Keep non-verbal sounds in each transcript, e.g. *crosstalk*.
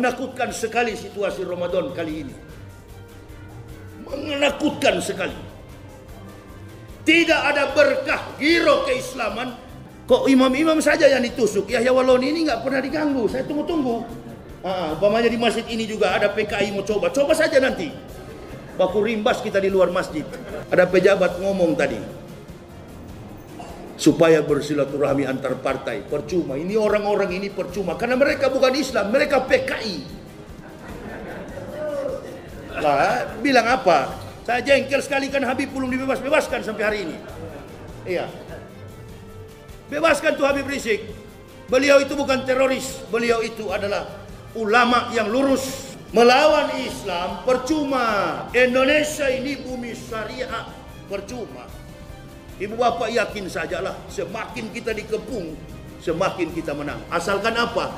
Menakutkan sekali situasi Ramadan kali ini. Menakutkan sekali. Tidak ada berkah giro keislaman. Kok imam-imam saja yang ditusuk? Yahya Waloni ini nggak pernah diganggu. Saya tunggu-tunggu. Ah, umpamanya di masjid ini juga ada PKI mau coba. Coba saja nanti. Baku rimbas kita di luar masjid. Ada pejabat ngomong tadi supaya bersilaturahmi antar partai. Percuma. Ini orang-orang ini percuma karena mereka bukan Islam, mereka PKI. Lah, bilang apa? Saya jengkel sekali kan Habib belum dibebas-bebaskan sampai hari ini. Iya. Bebaskan tuh Habib Rizik. Beliau itu bukan teroris, beliau itu adalah ulama yang lurus melawan Islam percuma. Indonesia ini bumi syariah percuma. Ibu bapak yakin sajalah semakin kita dikepung semakin kita menang. Asalkan apa?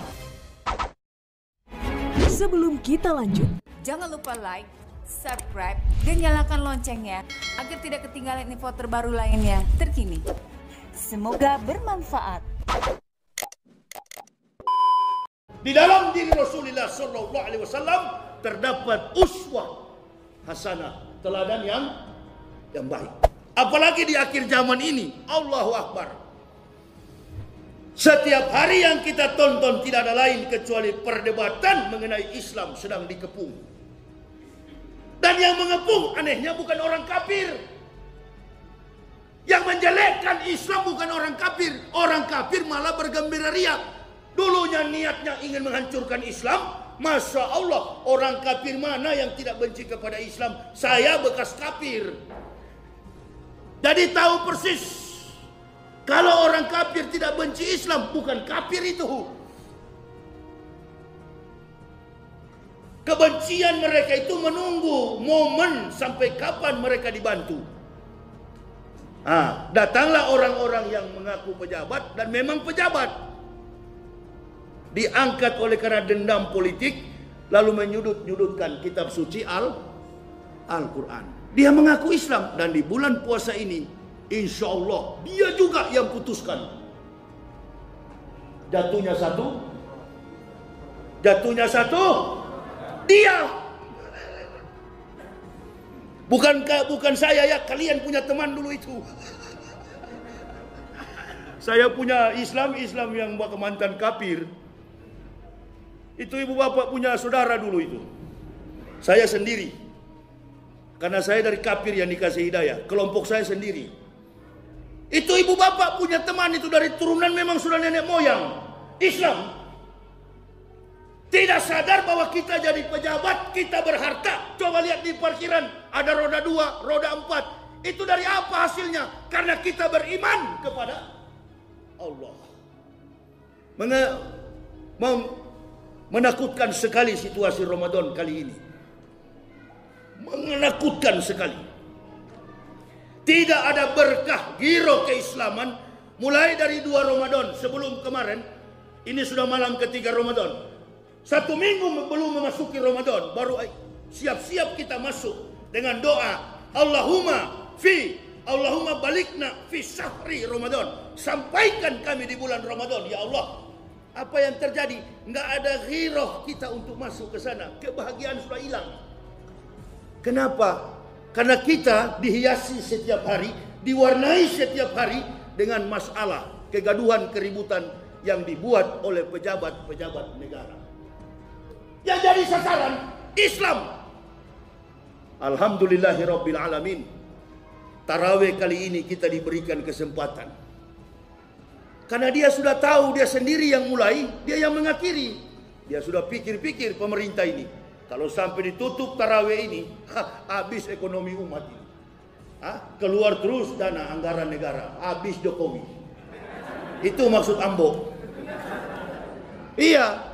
Sebelum kita lanjut, Jangan lupa like, subscribe, dan nyalakan loncengnya agar tidak ketinggalan info terbaru lainnya terkini. Semoga bermanfaat. Di dalam diri Rasulullah Sallallahu Alaihi Wasallam terdapat uswah hasanah, teladan yang yang baik. Apalagi di akhir zaman ini, Allahu Akbar. Setiap hari yang kita tonton tidak ada lain kecuali perdebatan mengenai Islam sedang dikepung. Dan yang mengepung anehnya bukan orang kafir. Yang menjelekkan Islam bukan orang kafir. Orang kafir malah bergembira riak. Dulunya niatnya ingin menghancurkan Islam. Masya Allah orang kafir mana yang tidak benci kepada Islam. Saya bekas kafir. Jadi tahu persis kalau orang kafir tidak benci Islam bukan kafir itu. Kebencian mereka itu menunggu momen sampai kapan mereka dibantu. Ah, datanglah orang-orang yang mengaku pejabat dan memang pejabat. Diangkat oleh karena dendam politik lalu menyudut-nyudutkan kitab suci Al Al-Qur'an. Dia mengaku Islam dan di bulan puasa ini insya Allah dia juga yang putuskan. Jatuhnya satu, jatuhnya satu, dia. Bukan bukan saya ya, kalian punya teman dulu itu. Saya punya Islam, Islam yang bawa mantan kafir. Itu ibu bapak punya saudara dulu itu. Saya sendiri. Karena saya dari kafir yang dikasih hidayah. Kelompok saya sendiri. Itu ibu bapak punya teman itu dari turunan memang sudah nenek moyang. Islam. Tidak sadar bahwa kita jadi pejabat, kita berharta. Coba lihat di parkiran, ada roda dua, roda empat. Itu dari apa hasilnya? Karena kita beriman kepada Allah. Menakutkan sekali situasi Ramadan kali ini menakutkan sekali. Tidak ada berkah giro keislaman mulai dari dua Ramadan sebelum kemarin. Ini sudah malam ketiga Ramadan. Satu minggu belum memasuki Ramadan baru siap-siap kita masuk dengan doa Allahumma fi Allahumma balikna fi syahri Ramadan. Sampaikan kami di bulan Ramadan ya Allah. Apa yang terjadi? Enggak ada giroh kita untuk masuk ke sana. Kebahagiaan sudah hilang. Kenapa? Karena kita dihiasi setiap hari, diwarnai setiap hari dengan masalah, kegaduhan, keributan yang dibuat oleh pejabat-pejabat negara. Yang jadi sasaran Islam. Alhamdulillahirabbil alamin. Tarawih kali ini kita diberikan kesempatan. Karena dia sudah tahu dia sendiri yang mulai, dia yang mengakhiri. Dia sudah pikir-pikir pemerintah ini kalau sampai ditutup tarawih ini, *laughs* ha, habis ekonomi umat ini. Ha, keluar terus dana anggaran negara, habis Jokowi. Itu maksud Ambo. Iya.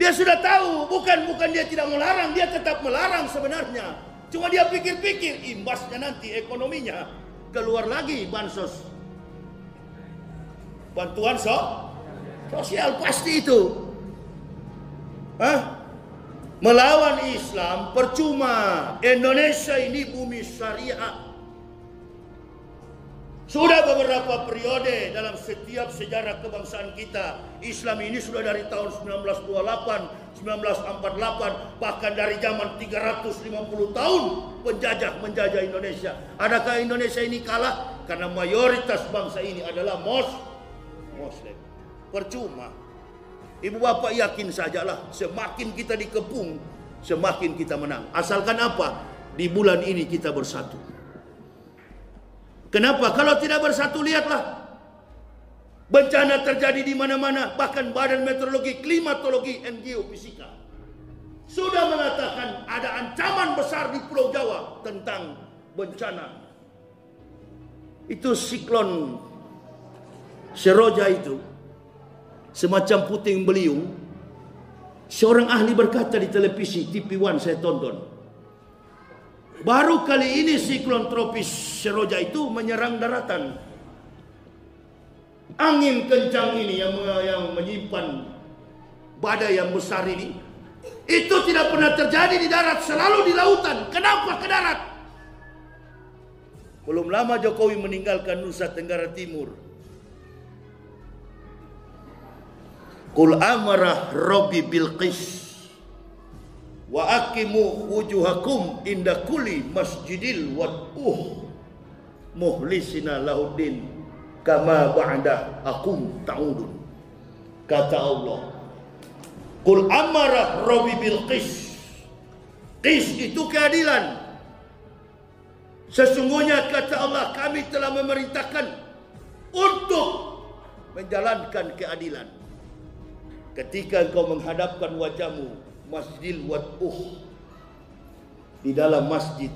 Dia sudah tahu, bukan bukan dia tidak melarang, dia tetap melarang sebenarnya. Cuma dia pikir-pikir imbasnya nanti ekonominya keluar lagi bansos. Bantuan so sosial pasti itu. Hah? Melawan Islam percuma. Indonesia ini bumi syariah. Sudah beberapa periode dalam setiap sejarah kebangsaan kita, Islam ini sudah dari tahun 1928 1948 bahkan dari zaman 350 tahun penjajah menjajah Indonesia. Adakah Indonesia ini kalah? Karena mayoritas bangsa ini adalah mos Muslim. Percuma. Ibu bapak yakin sajalah semakin kita dikepung semakin kita menang. Asalkan apa? Di bulan ini kita bersatu. Kenapa? Kalau tidak bersatu lihatlah Bencana terjadi di mana-mana, bahkan Badan Meteorologi, Klimatologi, dan Geofisika sudah mengatakan ada ancaman besar di Pulau Jawa tentang bencana. Itu siklon Seroja itu semacam puting beliung. Seorang ahli berkata di televisi TV One saya tonton. Baru kali ini siklon tropis Seroja itu menyerang daratan angin kencang ini yang yang menyimpan badai yang besar ini itu tidak pernah terjadi di darat selalu di lautan kenapa ke darat belum lama Jokowi meninggalkan Nusa Tenggara Timur Kul amarah Robi Bilqis wa akimu wujuhakum inda kulli masjidil wad'uh. Muhlisina lahuddin kama ba'da akum ta'udun. Kata Allah Qul amara Rabbi bil qis. Qis itu keadilan. Sesungguhnya kata Allah kami telah memerintahkan Untuk menjalankan keadilan Ketika engkau menghadapkan wajahmu Masjidil wad'uh Di dalam masjid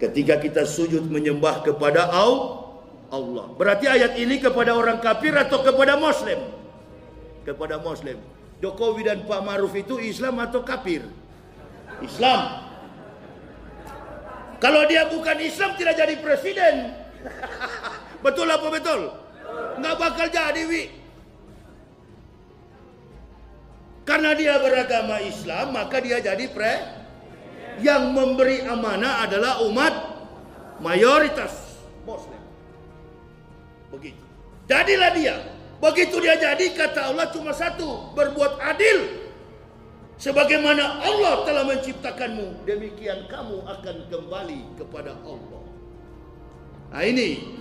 Ketika kita sujud menyembah kepada Allah. Berarti ayat ini kepada orang kafir atau kepada Muslim? Kepada Muslim. Jokowi dan Pak Maruf itu Islam atau kafir? Islam. Kalau dia bukan Islam tidak jadi presiden. *laughs* betul apa betul? Nggak bakal jadi, Wi. Karena dia beragama Islam, maka dia jadi pre. Yang memberi amanah adalah umat mayoritas Muslim. Begitu. Jadilah dia. Begitu dia jadi kata Allah cuma satu. Berbuat adil. Sebagaimana Allah telah menciptakanmu. Demikian kamu akan kembali kepada Allah. Nah ini.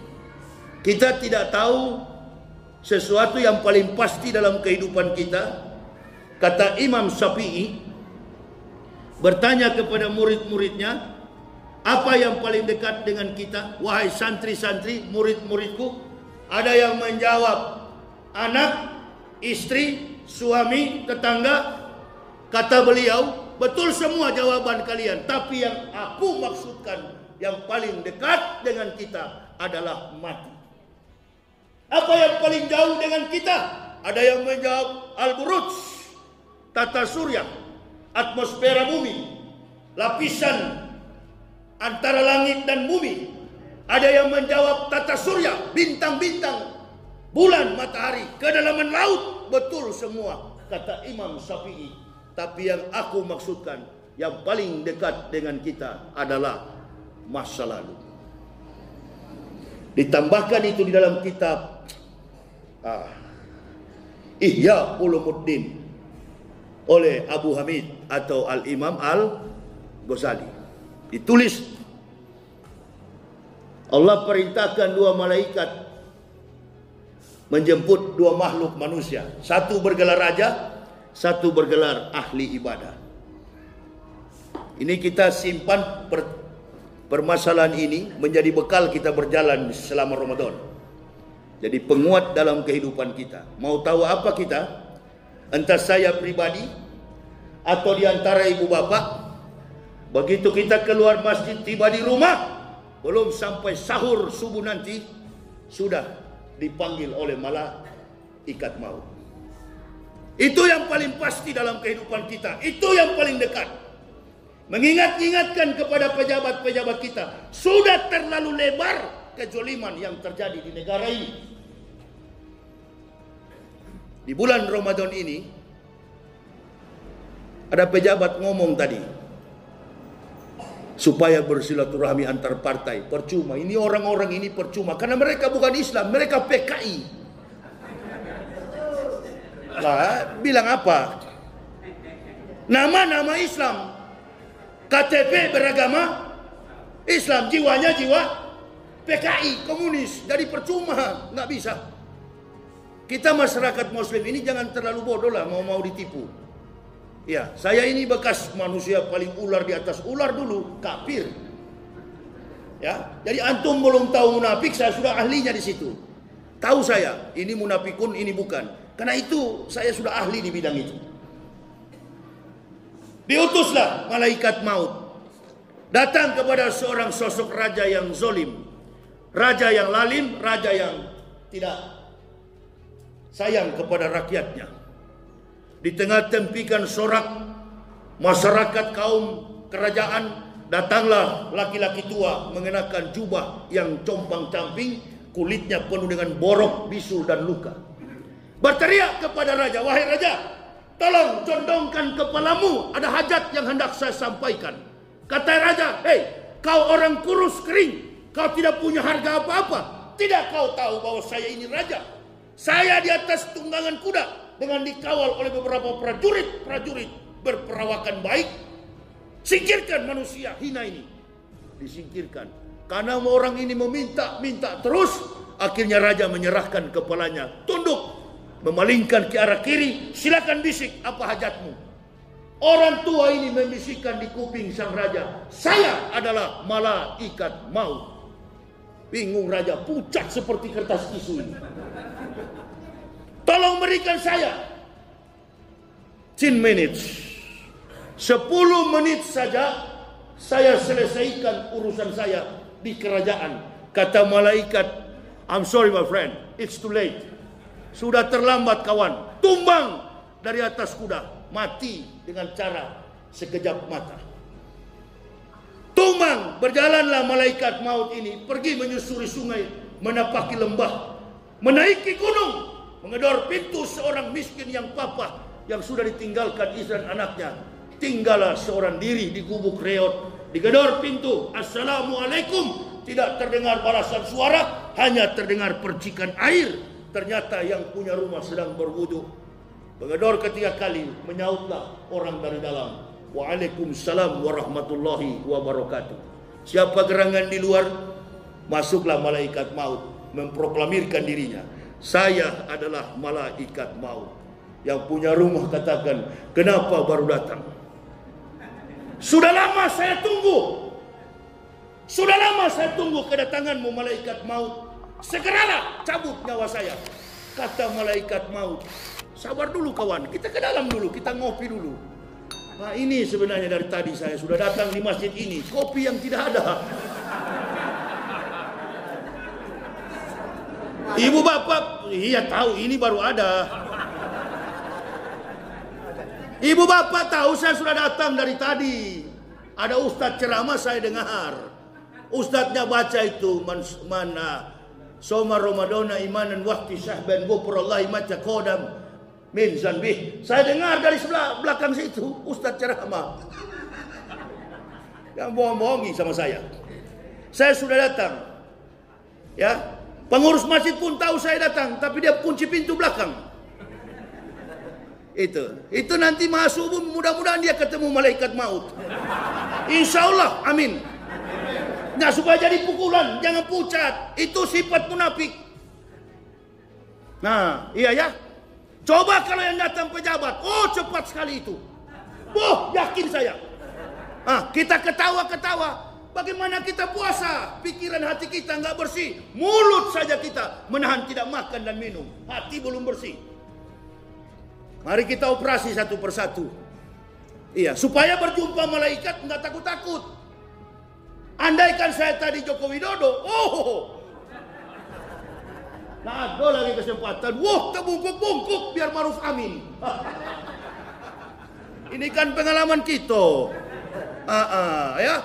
Kita tidak tahu sesuatu yang paling pasti dalam kehidupan kita. Kata Imam Syafi'i. Bertanya kepada murid-muridnya. Apa yang paling dekat dengan kita? Wahai santri-santri, murid-muridku. Ada yang menjawab anak, istri, suami, tetangga. Kata beliau, betul semua jawaban kalian. Tapi yang aku maksudkan yang paling dekat dengan kita adalah mati. Apa yang paling jauh dengan kita? Ada yang menjawab al-buruj, tata surya, atmosfera bumi, lapisan antara langit dan bumi, ada yang menjawab tata surya, bintang-bintang, bulan, matahari, kedalaman laut. Betul semua, kata Imam Syafi'i. Tapi yang aku maksudkan, yang paling dekat dengan kita adalah masa lalu. Ditambahkan itu di dalam kitab ah, Ihya Ulumuddin oleh Abu Hamid atau Al-Imam Al-Ghazali. Ditulis Allah perintahkan dua malaikat menjemput dua makhluk manusia. Satu bergelar raja, satu bergelar ahli ibadah. Ini kita simpan per, permasalahan ini menjadi bekal kita berjalan selama Ramadan. Jadi penguat dalam kehidupan kita. Mau tahu apa kita? Entah saya pribadi atau di antara ibu bapak. Begitu kita keluar masjid tiba di rumah, belum sampai sahur subuh nanti sudah dipanggil oleh malah ikat maut. Itu yang paling pasti dalam kehidupan kita. Itu yang paling dekat. Mengingat-ingatkan kepada pejabat-pejabat kita. Sudah terlalu lebar kejoliman yang terjadi di negara ini. Di bulan Ramadan ini. Ada pejabat ngomong tadi supaya bersilaturahmi antar partai. Percuma. Ini orang-orang ini percuma karena mereka bukan Islam, mereka PKI. Lah, bilang apa? Nama-nama Islam. KTP beragama Islam. Jiwanya jiwa PKI, komunis. Jadi percuma, nggak bisa. Kita masyarakat muslim ini jangan terlalu bodoh lah mau-mau ditipu. Ya, saya ini bekas manusia paling ular di atas ular dulu, kafir. Ya, jadi antum belum tahu munafik, saya sudah ahlinya di situ. Tahu saya, ini munafikun, ini bukan. Karena itu saya sudah ahli di bidang itu. Diutuslah malaikat maut datang kepada seorang sosok raja yang zolim, raja yang lalim, raja yang tidak sayang kepada rakyatnya. Di tengah tempikan sorak masyarakat kaum kerajaan datanglah laki-laki tua mengenakan jubah yang compang-camping, kulitnya penuh dengan borok, bisul dan luka. Berteriak kepada raja, "Wahai raja, tolong condongkan kepalamu, ada hajat yang hendak saya sampaikan." Kata raja, "Hei, kau orang kurus kering, kau tidak punya harga apa-apa. Tidak kau tahu bahwa saya ini raja? Saya di atas tunggangan kuda, dengan dikawal oleh beberapa prajurit-prajurit berperawakan baik. Singkirkan manusia hina ini. Disingkirkan. Karena orang ini meminta-minta terus, akhirnya raja menyerahkan kepalanya. Tunduk. Memalingkan ke arah kiri, silakan bisik apa hajatmu. Orang tua ini membisikkan di kuping sang raja, saya adalah malaikat maut. Bingung raja, pucat seperti kertas tisu ini. Tolong berikan saya 10 minutes. 10 menit saja saya selesaikan urusan saya di kerajaan. Kata malaikat, I'm sorry my friend, it's too late. Sudah terlambat kawan. Tumbang dari atas kuda. Mati dengan cara sekejap mata. Tumbang, berjalanlah malaikat maut ini pergi menyusuri sungai, menapaki lembah, menaiki gunung, Mengedor pintu seorang miskin yang papa yang sudah ditinggalkan istri anaknya. Tinggallah seorang diri di gubuk reot. Digedor pintu. Assalamualaikum. Tidak terdengar balasan suara. Hanya terdengar percikan air. Ternyata yang punya rumah sedang berwudu. Mengedor ketiga kali. Menyautlah orang dari dalam. Waalaikumsalam warahmatullahi wabarakatuh. Siapa gerangan di luar? Masuklah malaikat maut. Memproklamirkan dirinya. Saya adalah malaikat maut. Yang punya rumah katakan, kenapa baru datang? Sudah lama saya tunggu. Sudah lama saya tunggu kedatanganmu malaikat maut. Segeralah cabut nyawa saya. Kata malaikat maut. Sabar dulu kawan, kita ke dalam dulu, kita ngopi dulu. Nah ini sebenarnya dari tadi saya sudah datang di masjid ini. Kopi yang tidak ada. Ibu bapak, iya tahu ini baru ada. Ibu bapak tahu saya sudah datang dari tadi. Ada ustadz ceramah saya dengar. Ustadznya baca itu man, mana Soma Ramadana imanan waktu sahban gopurallahi maca kodam min zanbih. Saya dengar dari sebelah belakang situ ustadz ceramah. Yang bohong-bohongi sama saya. Saya sudah datang. Ya, Pengurus masjid pun tahu saya datang, tapi dia kunci pintu belakang. Itu, itu nanti masuk pun mudah-mudahan dia ketemu malaikat maut. Insya Allah, amin. Nah supaya jadi pukulan, jangan pucat. Itu sifat munafik. Nah, iya ya. Coba kalau yang datang pejabat, oh cepat sekali itu. Oh, yakin saya. Ah, kita ketawa-ketawa, Bagaimana kita puasa? Pikiran hati kita nggak bersih. Mulut saja kita menahan tidak makan dan minum. Hati belum bersih. Mari kita operasi satu persatu. Iya, supaya berjumpa malaikat nggak takut-takut. Andaikan saya tadi Joko Widodo, oh, nah lagi kesempatan. Wah, terbungkuk-bungkuk biar Maruf Amin. Ini kan pengalaman kita. Ah, ah, ya.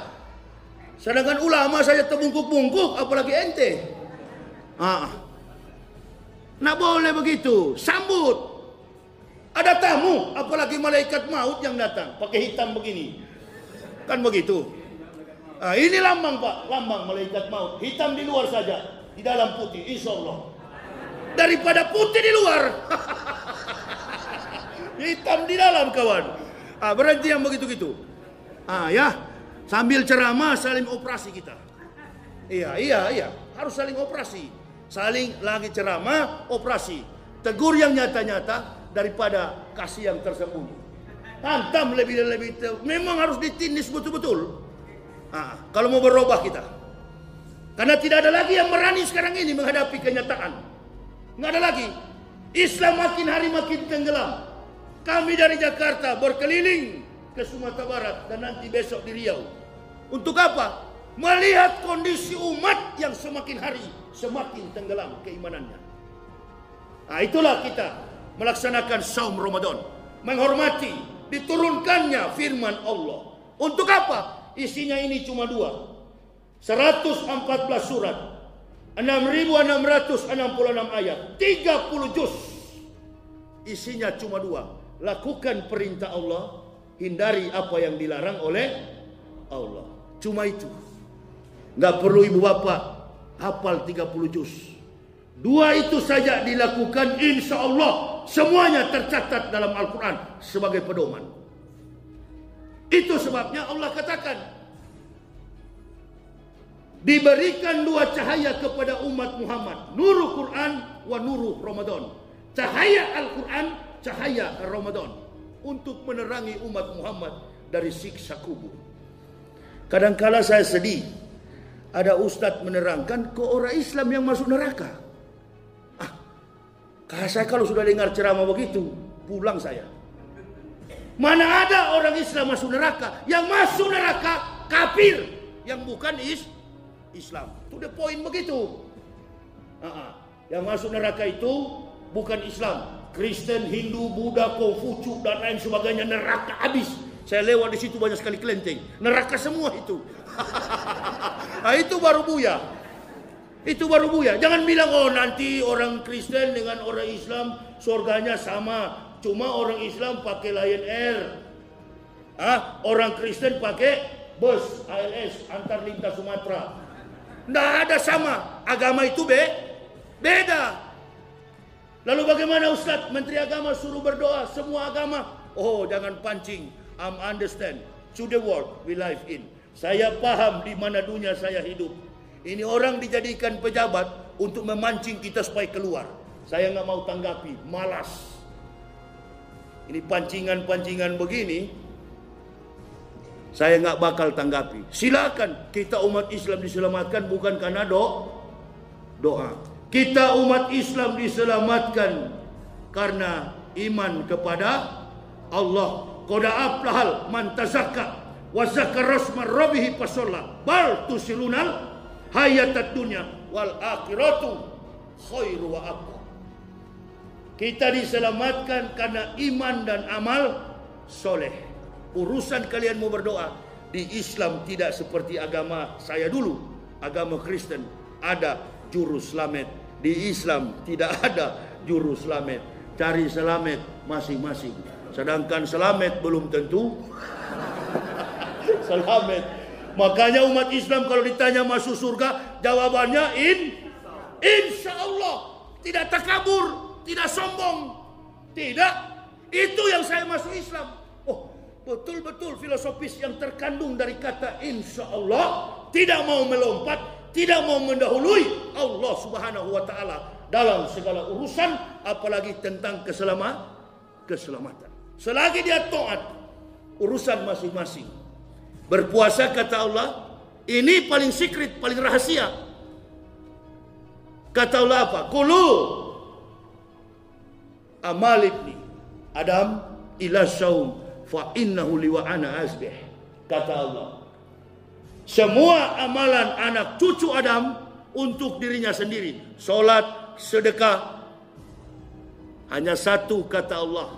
Sedangkan ulama saja terbungkuk-bungkuk, apalagi ente. Ah. Nak boleh begitu. Sambut. Ada tamu, apalagi malaikat maut yang datang. Pakai hitam begini. Kan begitu. Ah, ini lambang pak, lambang malaikat maut. Hitam di luar saja, di dalam putih, insya Allah. Daripada putih di luar. *laughs* hitam di dalam kawan. Ah, berhenti yang begitu-gitu. Ah, ya. Sambil ceramah saling operasi kita. Iya, iya, iya. Harus saling operasi. Saling lagi ceramah, operasi. Tegur yang nyata-nyata daripada kasih yang tersembunyi. Hantam lebih dan lebih. Memang harus ditindis betul-betul. Ah, kalau mau berubah kita. Karena tidak ada lagi yang berani sekarang ini menghadapi kenyataan. Nggak ada lagi. Islam makin hari makin tenggelam. Kami dari Jakarta berkeliling ke Sumatera Barat dan nanti besok di Riau. Untuk apa? Melihat kondisi umat yang semakin hari semakin tenggelam keimanannya. Nah, itulah kita melaksanakan saum Ramadan. Menghormati diturunkannya firman Allah. Untuk apa? Isinya ini cuma dua. 114 surat. 6666 ayat. 30 juz. Isinya cuma dua lakukan perintah Allah, hindari apa yang dilarang oleh Allah. Cuma itu. Nggak perlu ibu bapak hafal 30 juz. Dua itu saja dilakukan insya Allah semuanya tercatat dalam Al-Quran sebagai pedoman. Itu sebabnya Allah katakan diberikan dua cahaya kepada umat Muhammad. Nuru Quran wa nuru Ramadan. Cahaya Al-Quran cahaya Ramadan untuk menerangi umat Muhammad dari siksa kubur. Kadangkala saya sedih ada ustadz menerangkan ke orang Islam yang masuk neraka. Ah, saya kalau sudah dengar ceramah begitu, pulang saya. Mana ada orang Islam masuk neraka? Yang masuk neraka kafir, yang bukan is Islam. Itu the point begitu. Uh -uh. Yang masuk neraka itu bukan Islam, Kristen, Hindu, Buddha, Konghucu dan lain sebagainya neraka habis. Saya lewat di situ banyak sekali kelenteng. Neraka semua itu. *laughs* nah, itu baru buya. Itu baru buya. Jangan bilang oh nanti orang Kristen dengan orang Islam surganya sama. Cuma orang Islam pakai Lion Air. Ah, orang Kristen pakai bus ALS antar lintas Sumatera. Tidak ada sama. Agama itu be beda. Lalu bagaimana Ustaz? Menteri Agama suruh berdoa semua agama. Oh, jangan pancing. I'm understand. To the world we live in. Saya paham di mana dunia saya hidup. Ini orang dijadikan pejabat untuk memancing kita supaya keluar. Saya nggak mau tanggapi, malas. Ini pancingan-pancingan begini, saya nggak bakal tanggapi. Silakan kita umat Islam diselamatkan bukan karena do doa. Kita umat Islam diselamatkan karena iman kepada Allah. Qad aflahal man tazakka wa zakara rasma rabbih fasalla bal tusilunal hayatad dunya wal akhiratu khairu wa abqa. Kita diselamatkan karena iman dan amal soleh. Urusan kalian mau berdoa di Islam tidak seperti agama saya dulu, agama Kristen ada juru selamat di Islam tidak *laughs* ada juru selamat. Cari selamat masing-masing. Sedangkan selamat belum tentu *laughs* selamat. Makanya umat Islam kalau ditanya masuk surga, jawabannya in insya Allah. Tidak takabur, tidak sombong. Tidak. Itu yang saya masuk Islam. Betul-betul filosofis yang terkandung dari kata insya Allah. Tidak mau melompat, tidak mau mendahului Allah Subhanahu wa taala dalam segala urusan apalagi tentang keselamatan keselamatan. Selagi dia taat urusan masing-masing. Berpuasa kata Allah, ini paling secret, paling rahasia. Kata Allah apa? Kulu amal ibni Adam ila saum fa innahu liwa ana asbih. Kata Allah, semua amalan anak cucu Adam untuk dirinya sendiri. Solat, sedekah. Hanya satu kata Allah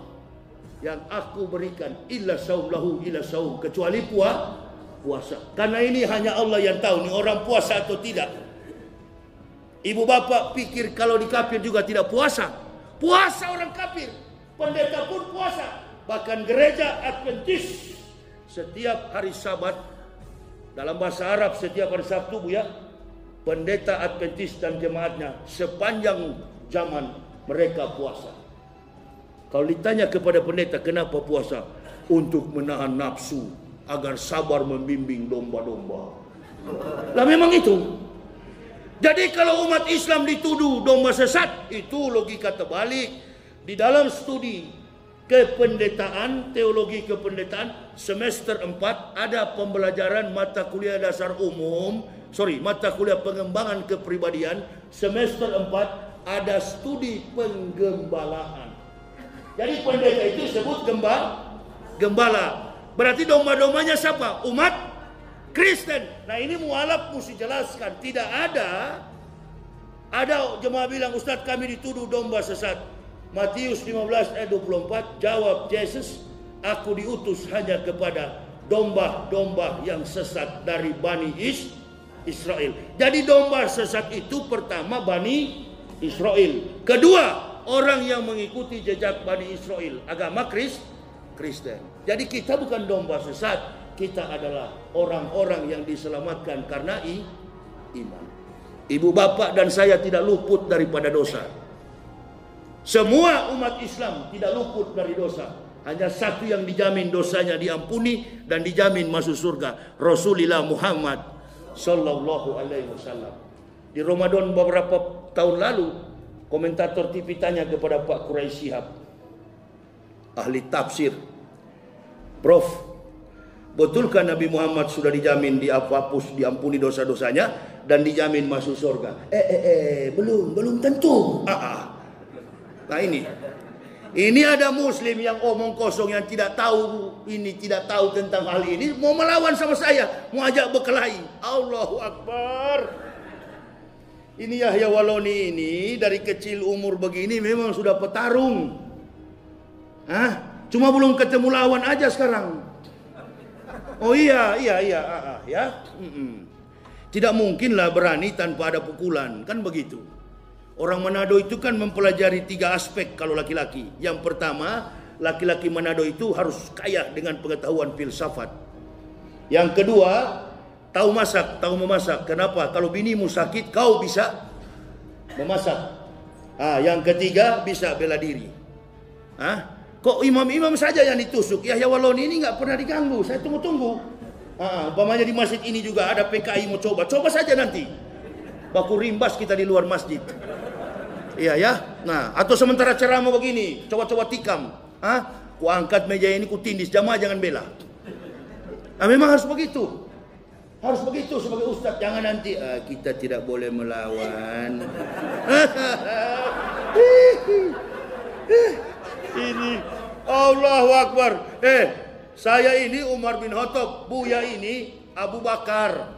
yang aku berikan. Illa saum lahu illa saum. Kecuali puah, puasa. Karena ini hanya Allah yang tahu. Ini orang puasa atau tidak. Ibu bapak pikir kalau di kafir juga tidak puasa. Puasa orang kafir. Pendeta pun puasa. Bahkan gereja Adventis setiap hari sabat dalam bahasa Arab setiap hari Sabtu bu ya, pendeta Adventis dan jemaatnya sepanjang zaman mereka puasa. Kalau ditanya kepada pendeta kenapa puasa? untuk menahan nafsu agar sabar membimbing domba-domba. Lah memang itu. Jadi kalau umat Islam dituduh domba sesat, itu logika terbalik. Di dalam studi kependetaan, teologi kependetaan, semester 4 ada pembelajaran mata kuliah dasar umum, sorry, mata kuliah pengembangan kepribadian, semester 4 ada studi penggembalaan. Jadi pendeta itu sebut gembala, gembala. Berarti domba-dombanya siapa? Umat Kristen. Nah ini mualaf mesti jelaskan. Tidak ada ada jemaah bilang Ustadz kami dituduh domba sesat. Matius 15 ayat 24 jawab Yesus aku diutus hanya kepada domba-domba yang sesat dari Bani Is Israel. Jadi domba sesat itu pertama Bani Israel. Kedua, orang yang mengikuti jejak Bani Israel, agama Kris Kristen. Jadi kita bukan domba sesat, kita adalah orang-orang yang diselamatkan karena i, iman. Ibu bapak dan saya tidak luput daripada dosa. Semua umat Islam tidak luput dari dosa. Hanya satu yang dijamin dosanya diampuni dan dijamin masuk surga. Rasulullah Muhammad Sallallahu Alaihi Wasallam. Di Ramadan beberapa tahun lalu, komentator TV tanya kepada Pak Quraisy Shihab, ahli tafsir, Prof, betulkah Nabi Muhammad sudah dijamin dihapus, diampuni dosa-dosanya dan dijamin masuk surga? Eh, eh, eh, belum, belum tentu. Ah, ah. Nah ini, ini ada Muslim yang omong kosong yang tidak tahu ini, tidak tahu tentang hal ini, mau melawan sama saya, mau ajak berkelahi. Allahu Akbar. Ini Yahya Waloni ini dari kecil umur begini memang sudah petarung. Hah? Cuma belum ketemu lawan aja sekarang. Oh iya, iya, iya, ah, ah, ya. Mm -mm. Tidak mungkinlah berani tanpa ada pukulan, kan begitu. Orang Manado itu kan mempelajari tiga aspek kalau laki-laki. Yang pertama, laki-laki Manado itu harus kaya dengan pengetahuan filsafat. Yang kedua, tahu masak, tahu memasak. Kenapa? Kalau binimu sakit, kau bisa memasak. Ah, yang ketiga bisa bela diri. Ah, kok imam-imam saja yang ditusuk? Yahya Waloni ini nggak pernah diganggu. Saya tunggu-tunggu. Ah, umpamanya di masjid ini juga ada PKI mau coba, coba saja nanti. Baku rimbas kita di luar masjid. Iya ya. Nah, atau sementara ceramah begini, coba-coba tikam. Ah, ku angkat meja ini ku tindis, jamaah jangan bela. Nah, memang harus begitu. Harus begitu sebagai ustaz. Jangan nanti ah, kita tidak boleh melawan. *laughs* ini Allahu Akbar. Eh, saya ini Umar bin Khattab, Buya ini Abu Bakar.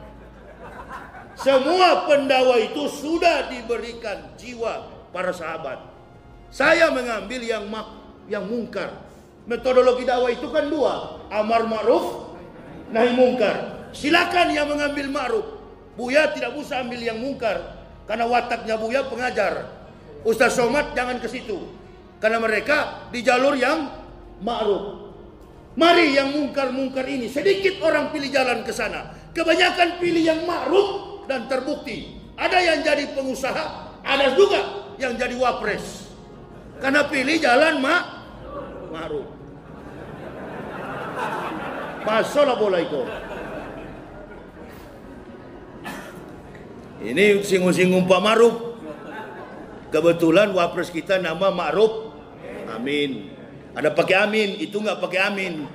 Semua pendawa itu sudah diberikan jiwa para sahabat. Saya mengambil yang mak, yang mungkar. Metodologi dakwah itu kan dua, amar ma'ruf, nahi mungkar. Silakan yang mengambil ma'ruf. Buya tidak usah ambil yang mungkar karena wataknya Buya pengajar. Ustaz Somad jangan ke situ. Karena mereka di jalur yang ma'ruf. Mari yang mungkar-mungkar ini sedikit orang pilih jalan ke sana. Kebanyakan pilih yang ma'ruf dan terbukti. Ada yang jadi pengusaha, ada juga yang jadi wapres. Karena pilih jalan mak ma'ruf. Assalamualaikum. Ini singgung-singgung Pak Maruf. Kebetulan wapres kita nama Ma'ruf. Amin. Ada pakai amin, itu nggak pakai amin.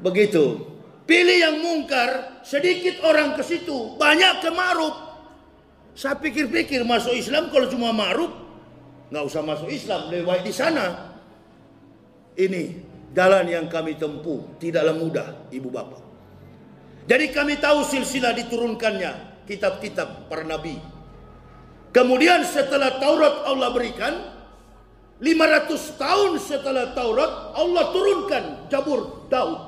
Begitu. Pilih yang mungkar, sedikit orang ke situ, banyak ke Ma'ruf. Saya pikir-pikir masuk Islam kalau cuma ma'ruf, nggak usah masuk Islam, lebih di sana. Ini jalan yang kami tempuh, tidaklah mudah, ibu bapak. Jadi kami tahu silsilah diturunkannya kitab-kitab para nabi. Kemudian setelah Taurat Allah berikan, 500 tahun setelah Taurat Allah turunkan Jabur Daud.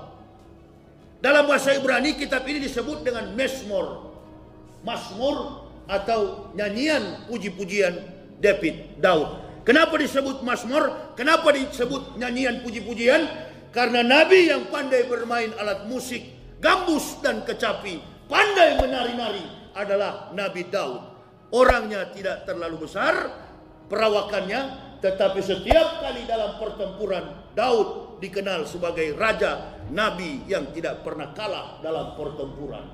Dalam bahasa Ibrani kitab ini disebut dengan Mesmor. Masmur atau nyanyian puji-pujian David, Daud. Kenapa disebut Mazmur? Kenapa disebut nyanyian puji-pujian? Karena nabi yang pandai bermain alat musik, gambus dan kecapi, pandai menari-nari adalah Nabi Daud. Orangnya tidak terlalu besar, perawakannya Tetapi setiap kali dalam pertempuran Daud dikenal sebagai raja nabi yang tidak pernah kalah dalam pertempuran.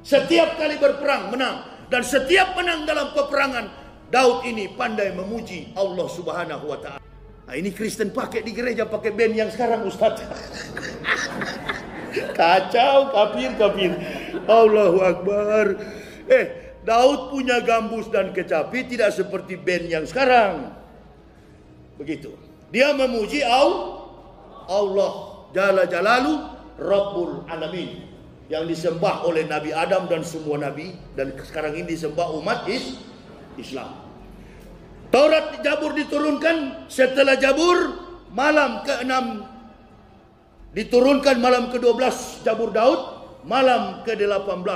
Setiap kali berperang menang dan setiap menang dalam peperangan Daud ini pandai memuji Allah Subhanahu wa taala. Nah, ini Kristen pakai di gereja pakai band yang sekarang Ustaz. *laughs* Kacau, kafir, kafir. Allahu Akbar. Eh, Daud punya gambus dan kecapi tidak seperti band yang sekarang. Begitu. Dia memuji Allah Jalla Jalalu Rabbul Alamin yang disembah oleh Nabi Adam dan semua nabi dan sekarang ini disembah umat is Islam. Taurat Jabur diturunkan setelah Jabur malam ke-6 diturunkan malam ke-12 Jabur Daud, malam ke-18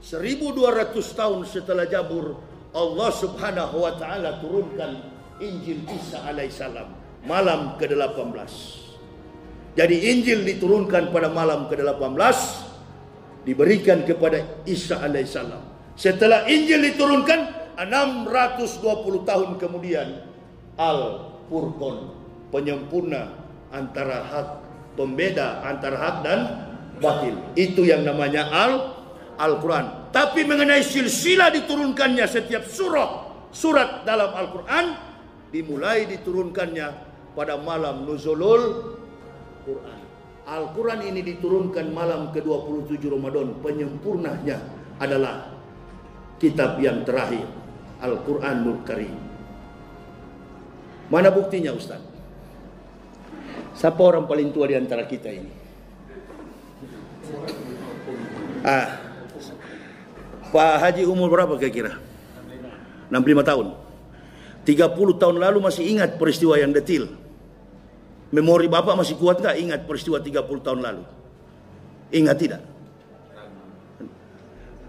1200 tahun setelah Jabur Allah Subhanahu wa taala turunkan Injil Isa alaihissalam malam ke-18. Jadi Injil diturunkan pada malam ke-18 diberikan kepada Isa alaihissalam. Setelah Injil diturunkan 620 tahun kemudian Al-Furqan penyempurna antara hak pembeda antara hak dan batil. Itu yang namanya Al Al-Quran. Tapi mengenai silsilah diturunkannya setiap surah surat dalam Al-Quran dimulai diturunkannya pada malam nuzulul Quran. Al-Quran ini diturunkan malam ke-27 Ramadan. Penyempurnanya adalah kitab yang terakhir. Al-Quranul Karim. Mana buktinya Ustaz? Siapa orang paling tua di antara kita ini? Ah, Pak Haji umur berapa kira-kira? 65 tahun. 30 tahun lalu masih ingat peristiwa yang detil. Memori Bapak masih kuat nggak ingat peristiwa 30 tahun lalu? Ingat tidak?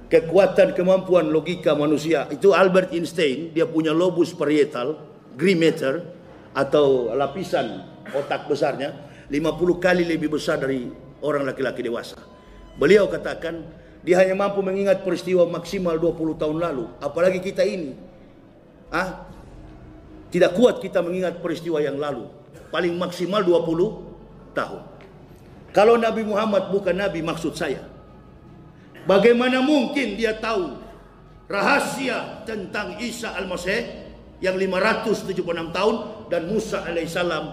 Kekuatan kemampuan logika manusia itu Albert Einstein dia punya lobus parietal, gray matter atau lapisan otak besarnya 50 kali lebih besar dari orang laki-laki dewasa. Beliau katakan dia hanya mampu mengingat peristiwa maksimal 20 tahun lalu, apalagi kita ini. Ah, tidak kuat kita mengingat peristiwa yang lalu. Paling maksimal 20 tahun. Kalau Nabi Muhammad bukan Nabi maksud saya. Bagaimana mungkin dia tahu rahasia tentang Isa Al-Masih yang 576 tahun dan Musa alaihissalam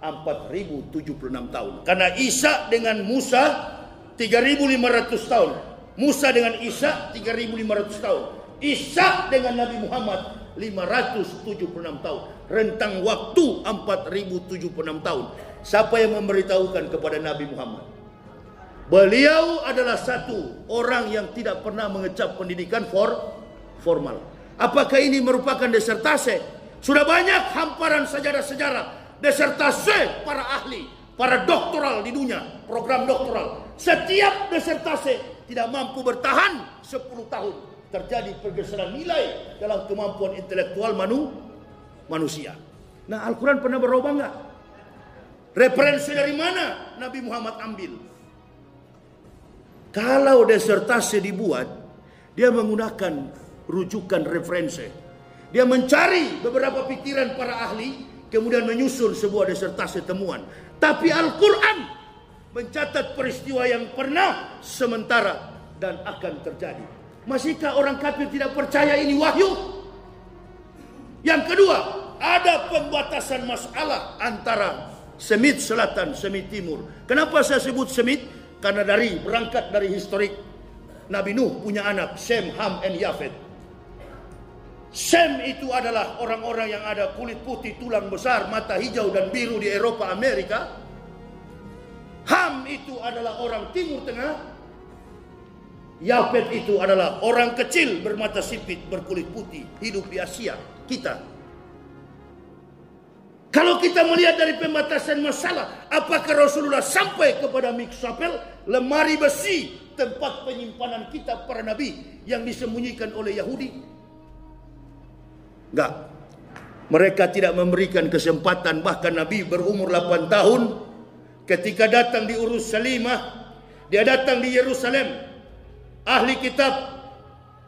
4076 tahun. Karena Isa dengan Musa 3500 tahun. Musa dengan Isa 3500 tahun. Isa dengan Nabi Muhammad 576 tahun. Rentang waktu 4076 tahun. Siapa yang memberitahukan kepada Nabi Muhammad? Beliau adalah satu orang yang tidak pernah mengecap pendidikan for formal. Apakah ini merupakan desertase? Sudah banyak hamparan sejarah-sejarah desertase para ahli, para doktoral di dunia, program doktoral. Setiap desertase tidak mampu bertahan 10 tahun. Terjadi pergeseran nilai dalam kemampuan intelektual manu, manusia. Nah Al-Quran pernah berubah nggak? Referensi dari mana Nabi Muhammad ambil? Kalau desertasi dibuat, dia menggunakan rujukan referensi. Dia mencari beberapa pikiran para ahli, kemudian menyusun sebuah desertasi temuan. Tapi Al-Quran mencatat peristiwa yang pernah, sementara, dan akan terjadi. Masihkah orang kafir tidak percaya ini wahyu? Yang kedua, ada pembatasan masalah antara Semit Selatan, Semit Timur. Kenapa saya sebut Semit? Karena dari berangkat dari historik Nabi Nuh punya anak Sem, Ham, and Yafet. Sem itu adalah orang-orang yang ada kulit putih, tulang besar, mata hijau dan biru di Eropa, Amerika. Ham itu adalah orang Timur Tengah. Yafet itu adalah orang kecil bermata sipit, berkulit putih, hidup di Asia. Kita kalau kita melihat dari pembatasan masalah, apakah Rasulullah sampai kepada miksapel, lemari besi, tempat penyimpanan kitab para nabi yang disembunyikan oleh Yahudi? Enggak. Mereka tidak memberikan kesempatan bahkan Nabi berumur 8 tahun ketika datang di Urus Salimah, dia datang di Yerusalem. Ahli kitab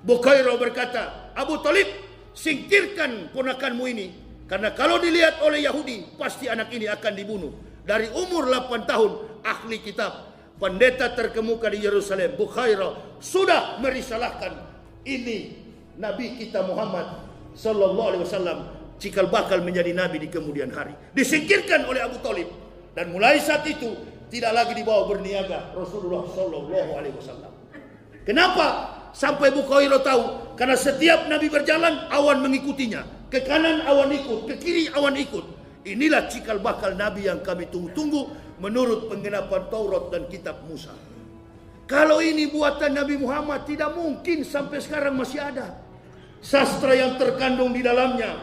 Bukhairo berkata, Abu Talib, singkirkan ponakanmu ini Karena kalau dilihat oleh Yahudi, pasti anak ini akan dibunuh. Dari umur 8 tahun, ahli kitab, pendeta terkemuka di Yerusalem, Bukhaira, sudah merisalahkan ini Nabi kita Muhammad Sallallahu Alaihi Wasallam cikal bakal menjadi Nabi di kemudian hari. Disingkirkan oleh Abu Talib. Dan mulai saat itu, tidak lagi dibawa berniaga Rasulullah Sallallahu Alaihi Wasallam. Kenapa? Sampai Bukhaira tahu. Karena setiap Nabi berjalan, awan mengikutinya. Ke kanan awan ikut, ke kiri awan ikut. Inilah cikal bakal Nabi yang kami tunggu-tunggu menurut penggenapan Taurat dan kitab Musa. Kalau ini buatan Nabi Muhammad tidak mungkin sampai sekarang masih ada. Sastra yang terkandung di dalamnya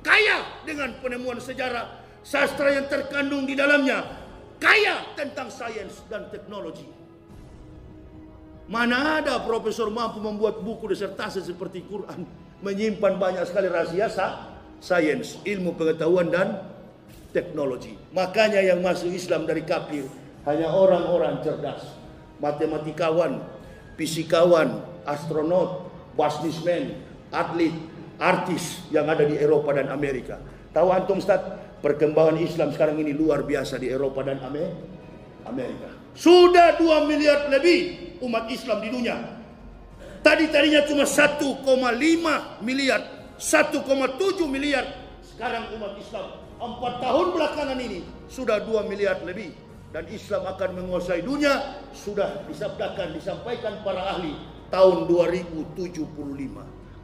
kaya dengan penemuan sejarah. Sastra yang terkandung di dalamnya kaya tentang sains dan teknologi. Mana ada profesor mampu membuat buku disertasi seperti Quran menyimpan banyak sekali rahasia sains, ilmu pengetahuan dan teknologi. Makanya yang masuk Islam dari kafir hanya orang-orang cerdas, matematikawan, fisikawan, astronot, businessman, atlet, artis yang ada di Eropa dan Amerika. Tahu antum Ustaz, perkembangan Islam sekarang ini luar biasa di Eropa dan Amerika. Sudah 2 miliar lebih umat Islam di dunia Tadi tadinya cuma 1,5 miliar, 1,7 miliar. Sekarang umat Islam empat tahun belakangan ini sudah 2 miliar lebih dan Islam akan menguasai dunia sudah disabdakan disampaikan para ahli tahun 2075.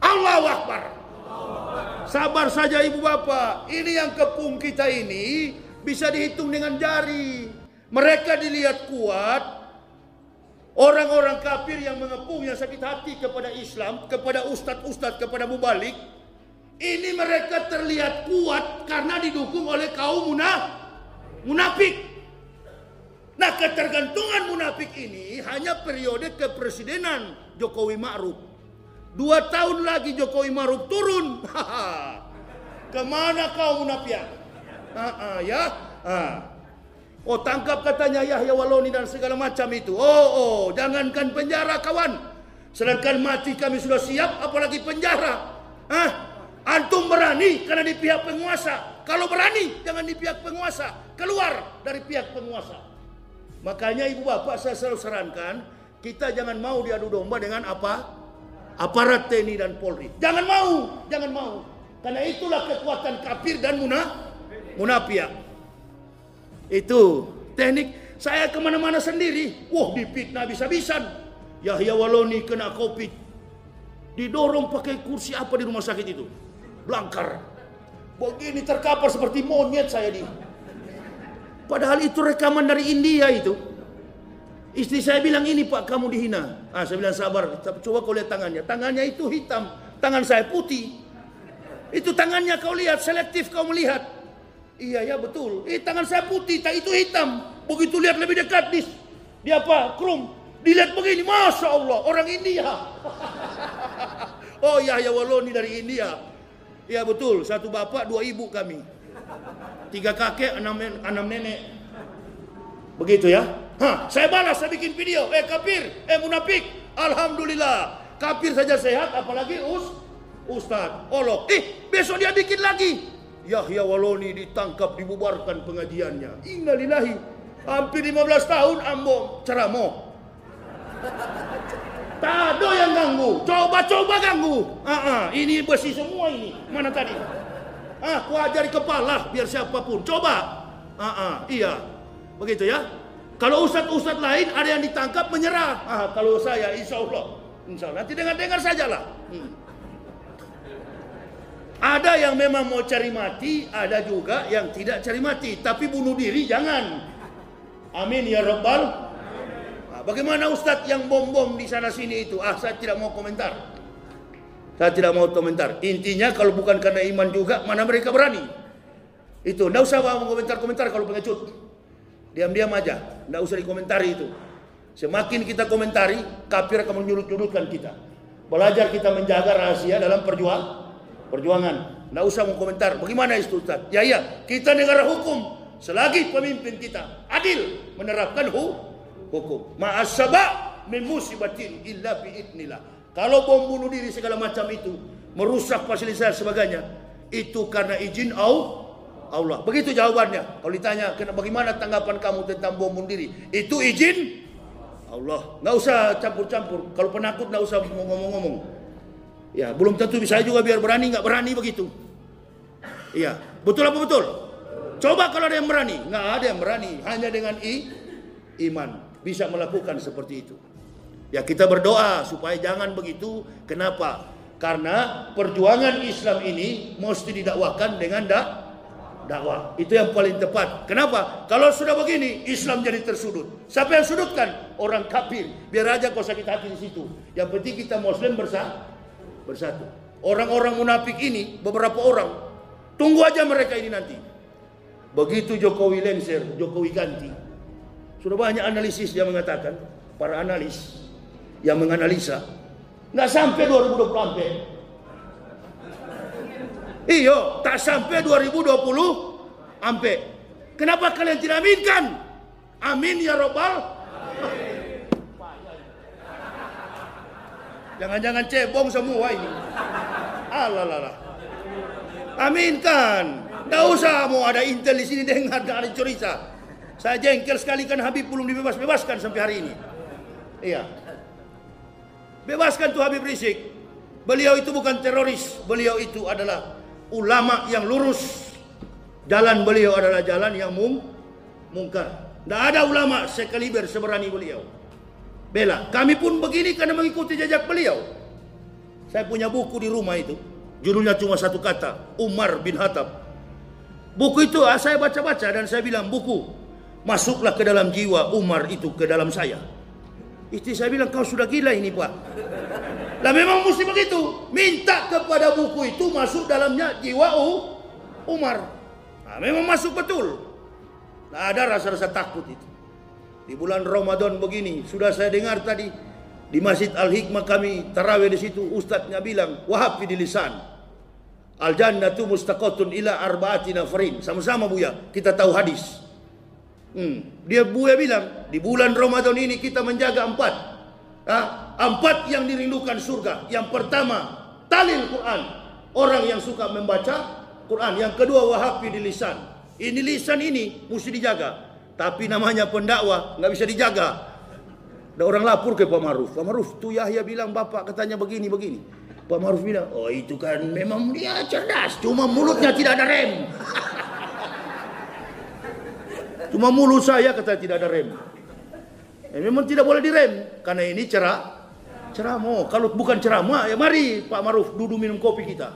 Allahu Akbar. Sabar saja ibu bapak. Ini yang kepung kita ini bisa dihitung dengan jari. Mereka dilihat kuat, Orang-orang kafir yang mengepung, yang sakit hati kepada Islam, kepada ustadz-ustadz, kepada mubalik, ini mereka terlihat kuat karena didukung oleh kaum munaf, munafik. Nah ketergantungan munafik ini hanya periode kepresidenan Jokowi Ma'ruf. Dua tahun lagi Jokowi Ma'ruf turun. *laughs* Ke mana kau munafik? ya. Ha. Oh tangkap katanya Yahya Waloni dan segala macam itu. Oh, oh, jangankan penjara kawan. Sedangkan mati kami sudah siap, apalagi penjara. Hah? Antum berani karena di pihak penguasa. Kalau berani, jangan di pihak penguasa. Keluar dari pihak penguasa. Makanya ibu bapak saya selalu sarankan, kita jangan mau diadu domba dengan apa? Aparat TNI dan Polri. Jangan mau, jangan mau. Karena itulah kekuatan kafir dan munafik. Itu teknik saya ke mana-mana sendiri. Wah dipitnah bisa-bisan. Yahya Waloni kena covid. Didorong pakai kursi apa di rumah sakit itu? Blangkar. Begini terkapar seperti monyet saya di. Padahal itu rekaman dari India itu. Istri saya bilang ini pak kamu dihina. Ah saya bilang sabar. Coba kau lihat tangannya. Tangannya itu hitam. Tangan saya putih. Itu tangannya kau lihat. Selektif kau melihat. Iya ya betul. Eh tangan saya putih, tak itu hitam. Begitu lihat lebih dekat di, di apa? Krum. Dilihat begini, masya Allah orang India. *laughs* oh ya ya Waloni dari India. Ya betul, satu bapak dua ibu kami. Tiga kakek, enam, enam nenek. Begitu ya. Hah, saya balas, saya bikin video. Eh kafir, eh munafik. Alhamdulillah. Kafir saja sehat, apalagi us, Ustad. Olok. Eh, besok dia bikin lagi. Yahya Waloni ditangkap dibubarkan pengajiannya. Innalillahi. Hampir 15 tahun ambo ceramo. Tak ada yang ganggu. Coba-coba ganggu. Ah, ah, ini besi semua ini. Mana tadi? Ah, ku ajari kepala biar siapa pun. Coba. Ah, ah, iya. Begitu ya. Kalau ustad-ustad lain ada yang ditangkap menyerah. Ah, kalau saya insya Allah. Insya Allah. Nanti dengar-dengar sajalah. Hmm. Ada yang memang mau cari mati, ada juga yang tidak cari mati. Tapi bunuh diri jangan. Amin ya Rabbal. Nah, bagaimana Ustadz yang bom-bom di sana sini itu? Ah, saya tidak mau komentar. Saya tidak mau komentar. Intinya kalau bukan karena iman juga, mana mereka berani? Itu, tidak usah mau komentar-komentar kalau pengecut. Diam-diam aja, tidak usah dikomentari itu. Semakin kita komentari, kafir akan menyudut-nyudutkan kita. Belajar kita menjaga rahasia dalam perjuangan perjuangan. Tidak usah mau komentar. Bagaimana itu Ustaz? Ya iya, kita negara hukum. Selagi pemimpin kita adil menerapkan hu hukum. Ma'asaba min musibatin illa bi'idnillah. Kalau bom bunuh diri segala macam itu merusak fasilitas sebagainya, Itu karena izin Allah. Begitu jawabannya. Kalau ditanya, bagaimana tanggapan kamu tentang bom bunuh diri? Itu izin Allah. Nggak usah campur-campur. Kalau penakut nggak usah ngomong-ngomong. Ya, belum tentu bisa juga biar berani nggak berani begitu. Iya, betul apa betul? Coba kalau ada yang berani, nggak ada yang berani. Hanya dengan i, iman bisa melakukan seperti itu. Ya kita berdoa supaya jangan begitu. Kenapa? Karena perjuangan Islam ini mesti didakwakan dengan dak dakwah. Itu yang paling tepat. Kenapa? Kalau sudah begini, Islam jadi tersudut. Siapa yang sudutkan? Orang kafir. Biar aja kau sakit hati di situ. Yang penting kita Muslim bersatu. Bersatu. Orang-orang munafik ini, beberapa orang, tunggu aja mereka ini nanti. Begitu Jokowi lenser, Jokowi ganti. Sudah banyak analisis yang mengatakan, para analis, yang menganalisa nggak sampai 2024 sampai iyo tak sampai 2020 sampai kenapa kalian tidak aminkan amin ya robbal jangan-jangan cebong semua ini alalala aminkan Tidak usah mau ada intel di sini dengar ada cerita. Saya jengkel sekali kan Habib belum dibebas-bebaskan sampai hari ini. Iya. Bebaskan tuh Habib Rizik. Beliau itu bukan teroris. Beliau itu adalah ulama yang lurus. Jalan beliau adalah jalan yang mung mungkar. Tidak ada ulama sekaliber seberani beliau. Bela, kami pun begini karena mengikuti jejak beliau. Saya punya buku di rumah itu. Judulnya cuma satu kata, Umar bin Hatab. Buku itu ah, saya baca-baca dan saya bilang, buku, masuklah ke dalam jiwa Umar itu ke dalam saya. Istri saya bilang kau sudah gila ini pak. Lah memang mesti begitu. Minta kepada buku itu masuk dalamnya jiwa Umar. Nah, memang masuk betul. Nah, ada rasa-rasa takut itu. Di bulan Ramadan begini, sudah saya dengar tadi di Masjid Al Hikmah kami tarawih di situ ustadznya bilang wahab di lisan. Al jannatu mustaqatun ila arba'ati nafarin. Sama-sama Buya, kita tahu hadis. Hmm. Dia Buya bilang, di bulan Ramadan ini kita menjaga empat. Empat yang dirindukan surga. Yang pertama, talil Quran. Orang yang suka membaca Quran. Yang kedua, wahafi di lisan. Ini lisan ini mesti dijaga. Tapi namanya pendakwa nggak bisa dijaga. Ada orang lapor ke Pak Maruf. Pak Maruf, tu Yahya bilang bapak katanya begini begini. Pak Maruf bilang, oh itu kan memang dia cerdas. Cuma mulutnya tidak ada rem. *laughs* Cuma mulut saya kata tidak ada rem. Ya, memang tidak boleh direm karena ini cerah ceramah. Kalau bukan ceramah ya mari Pak Maruf duduk minum kopi kita.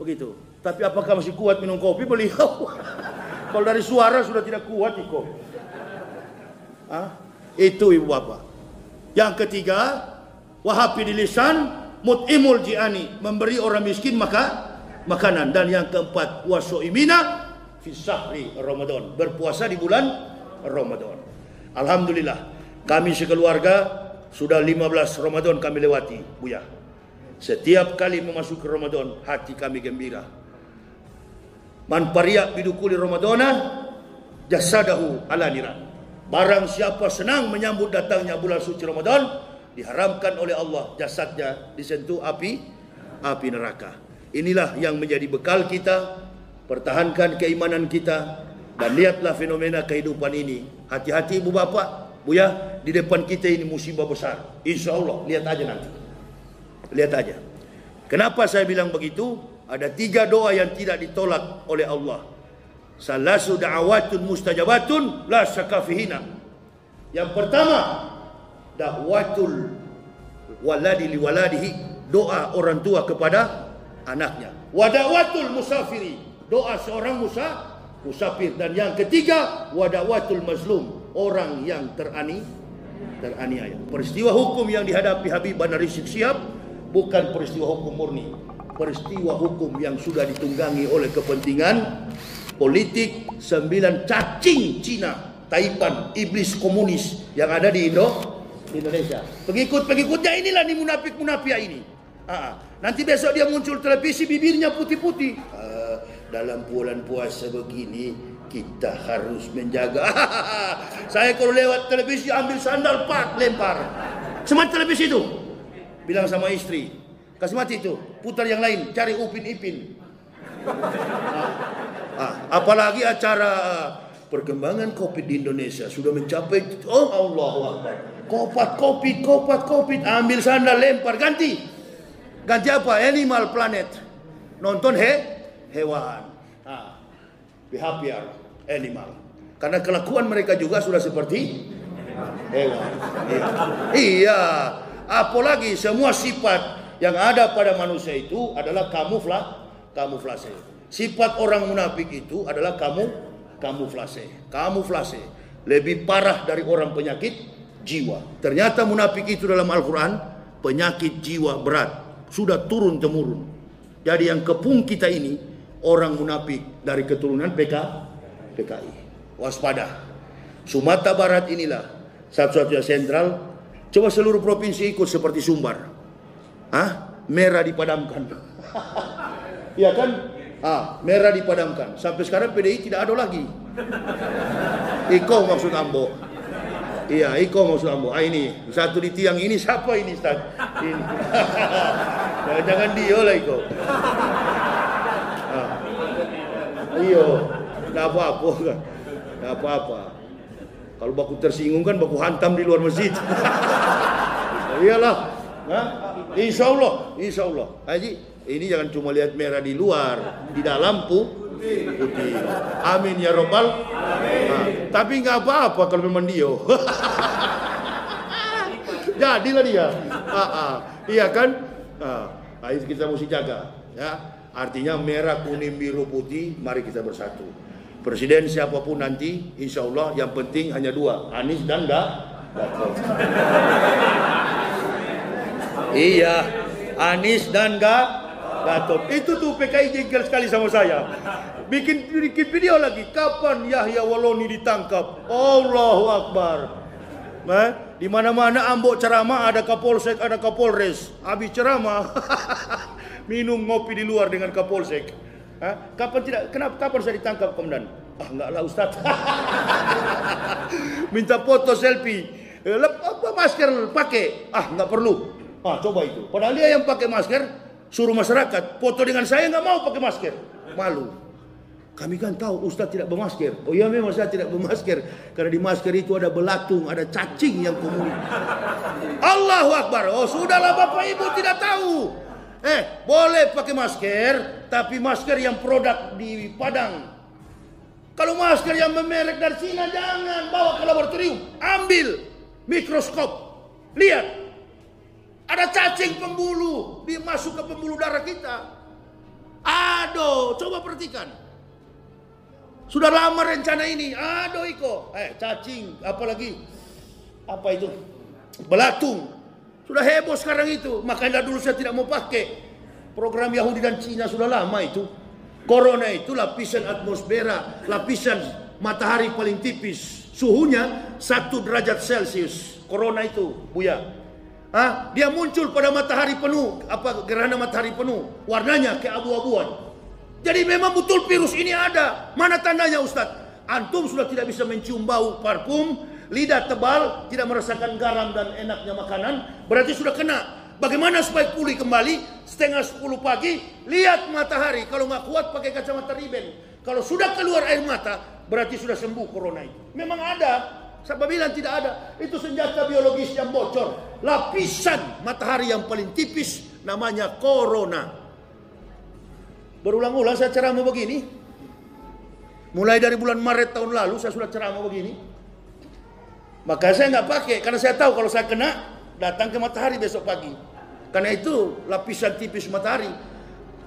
Begitu. Tapi apakah masih kuat minum kopi beliau? *laughs* Kalau dari suara sudah tidak kuat itu. Ah, itu ibu bapak. Yang ketiga, wahabi di lisan, mut'imul ji'ani, memberi orang miskin maka makanan. Dan yang keempat, wasoimina, fi syahri Ramadan. Berpuasa di bulan Ramadan. Alhamdulillah, kami sekeluarga sudah 15 Ramadan kami lewati, Buya. Setiap kali memasuki Ramadan, hati kami gembira. Man pariak bidukuli Ramadana, jasadahu ala niran. Barang siapa senang menyambut datangnya bulan suci Ramadan, diharamkan oleh Allah jasadnya disentuh api api neraka. Inilah yang menjadi bekal kita pertahankan keimanan kita dan lihatlah fenomena kehidupan ini. Hati-hati ibu bapak, buya, di depan kita ini musibah besar. Insya Allah, lihat aja nanti. Lihat aja. Kenapa saya bilang begitu? Ada tiga doa yang tidak ditolak oleh Allah. Salasu da'awatun mustajabatun la syakafihina. Yang pertama, da'watul waladi liwaladihi. Doa orang tua kepada anaknya. Wadawatul musafiri doa seorang Musa musafir dan yang ketiga wadawatul mazlum orang yang terani teraniaya peristiwa hukum yang dihadapi Habib Bandar Sihab bukan peristiwa hukum murni peristiwa hukum yang sudah ditunggangi oleh kepentingan politik sembilan cacing Cina Taipan iblis komunis yang ada di Indo Indonesia pengikut-pengikutnya inilah nih munafik-munafik ini Aa, nanti besok dia muncul televisi bibirnya putih-putih dalam bulan puasa begini kita harus menjaga. Saya kalau lewat televisi ambil sandal pak lempar. Semua televisi itu. Bilang sama istri, kasih mati itu, putar yang lain, cari upin ipin. Ah, ah, apalagi acara perkembangan kopi di Indonesia sudah mencapai oh Allah Akbar. Kopat kopi, kopat kopi, ambil sandal lempar ganti. Ganti apa? Animal Planet. Nonton he hewan. Ah, behavior animal. Karena kelakuan mereka juga sudah seperti hewan. Iya. iya. Apalagi semua sifat yang ada pada manusia itu adalah kamufla, kamuflase. Sifat orang munafik itu adalah kamu kamuflase. Kamuflase lebih parah dari orang penyakit jiwa. Ternyata munafik itu dalam Al-Qur'an penyakit jiwa berat, sudah turun temurun. Jadi yang kepung kita ini orang munafik dari keturunan PK PKI. Waspada. Sumatera Barat inilah satu-satunya sentral. Coba seluruh provinsi ikut seperti Sumbar. Hah? Merah dipadamkan. Iya kan? Ah, merah dipadamkan. Sampai sekarang PDI tidak ada lagi. Iko maksud Ambo. Iya, Iko maksud Ambo. Ah ini satu di tiang ini siapa ini Ustaz? Ini. *laughs* jangan, jangan dia lah Iko. Ah. Iyo, tidak apa-apa, tidak apa-apa. Kalau baku tersinggung kan baku hantam di luar masjid. *laughs* Iyalah. Nah, insya Allah, insya Allah. Haji, ini jangan cuma lihat merah di luar, di dalam putih. Amin ya robbal. Nah, tapi nggak apa-apa kalau memang dia. *laughs* Jadilah dia. Ah, ah. Iya kan? Ah, itu kita mesti jaga. Ya, artinya merah, kuning, biru, putih. Mari kita bersatu. Presiden siapa pun nanti, insya Allah yang penting hanya dua, Anies dan Gatot. Iya, Anies dan Gatot. Itu tuh PKI jengkel sekali sama saya. Bikin, bikin video lagi, kapan Yahya Waloni ditangkap? Allahu Akbar. Eh, di mana-mana ambok ceramah ada Kapolsek, ada Kapolres. Habis ceramah, *laughs* minum ngopi di luar dengan Kapolsek. Hah? Kapan tidak? Kenapa? Kapan saya ditangkap, komandan? Ah, enggak lah Ustaz. *laughs* Minta foto selfie. Eh, lep, apa masker pakai? Ah, enggak perlu. Ah, coba itu. Padahal dia yang pakai masker, suruh masyarakat foto dengan saya enggak mau pakai masker. Malu. Kami kan tahu Ustaz tidak bermasker. Oh iya memang saya tidak bermasker. Karena di masker itu ada belatung, ada cacing yang kemudian. Allahu Akbar. Oh sudahlah Bapak Ibu tidak tahu. Eh, boleh pakai masker, tapi masker yang produk di Padang. Kalau masker yang memerek dari Cina jangan bawa ke laboratorium, ambil mikroskop, lihat. Ada cacing pembuluh, dia masuk ke pembuluh darah kita. Aduh, coba perhatikan. Sudah lama rencana ini. Aduh Iko, eh cacing, apalagi apa itu? Belatung. Sudah heboh sekarang itu. Makanya dulu saya tidak mau pakai. Program Yahudi dan Cina sudah lama itu. Corona itu lapisan atmosfera, lapisan matahari paling tipis. Suhunya satu derajat Celcius. Corona itu, Buya. Ah, dia muncul pada matahari penuh, apa gerhana matahari penuh, warnanya keabu-abuan. Jadi memang betul virus ini ada. Mana tandanya Ustadz? Antum sudah tidak bisa mencium bau parfum, lidah tebal, tidak merasakan garam dan enaknya makanan, berarti sudah kena. Bagaimana supaya pulih kembali? Setengah sepuluh pagi, lihat matahari. Kalau nggak kuat pakai kacamata riben. Kalau sudah keluar air mata, berarti sudah sembuh corona itu. Memang ada. Siapa bilang tidak ada? Itu senjata biologis yang bocor. Lapisan matahari yang paling tipis namanya corona. Berulang-ulang saya ceramah begini. Mulai dari bulan Maret tahun lalu saya sudah ceramah begini. Maka saya nggak pakai karena saya tahu kalau saya kena datang ke matahari besok pagi. Karena itu lapisan tipis matahari.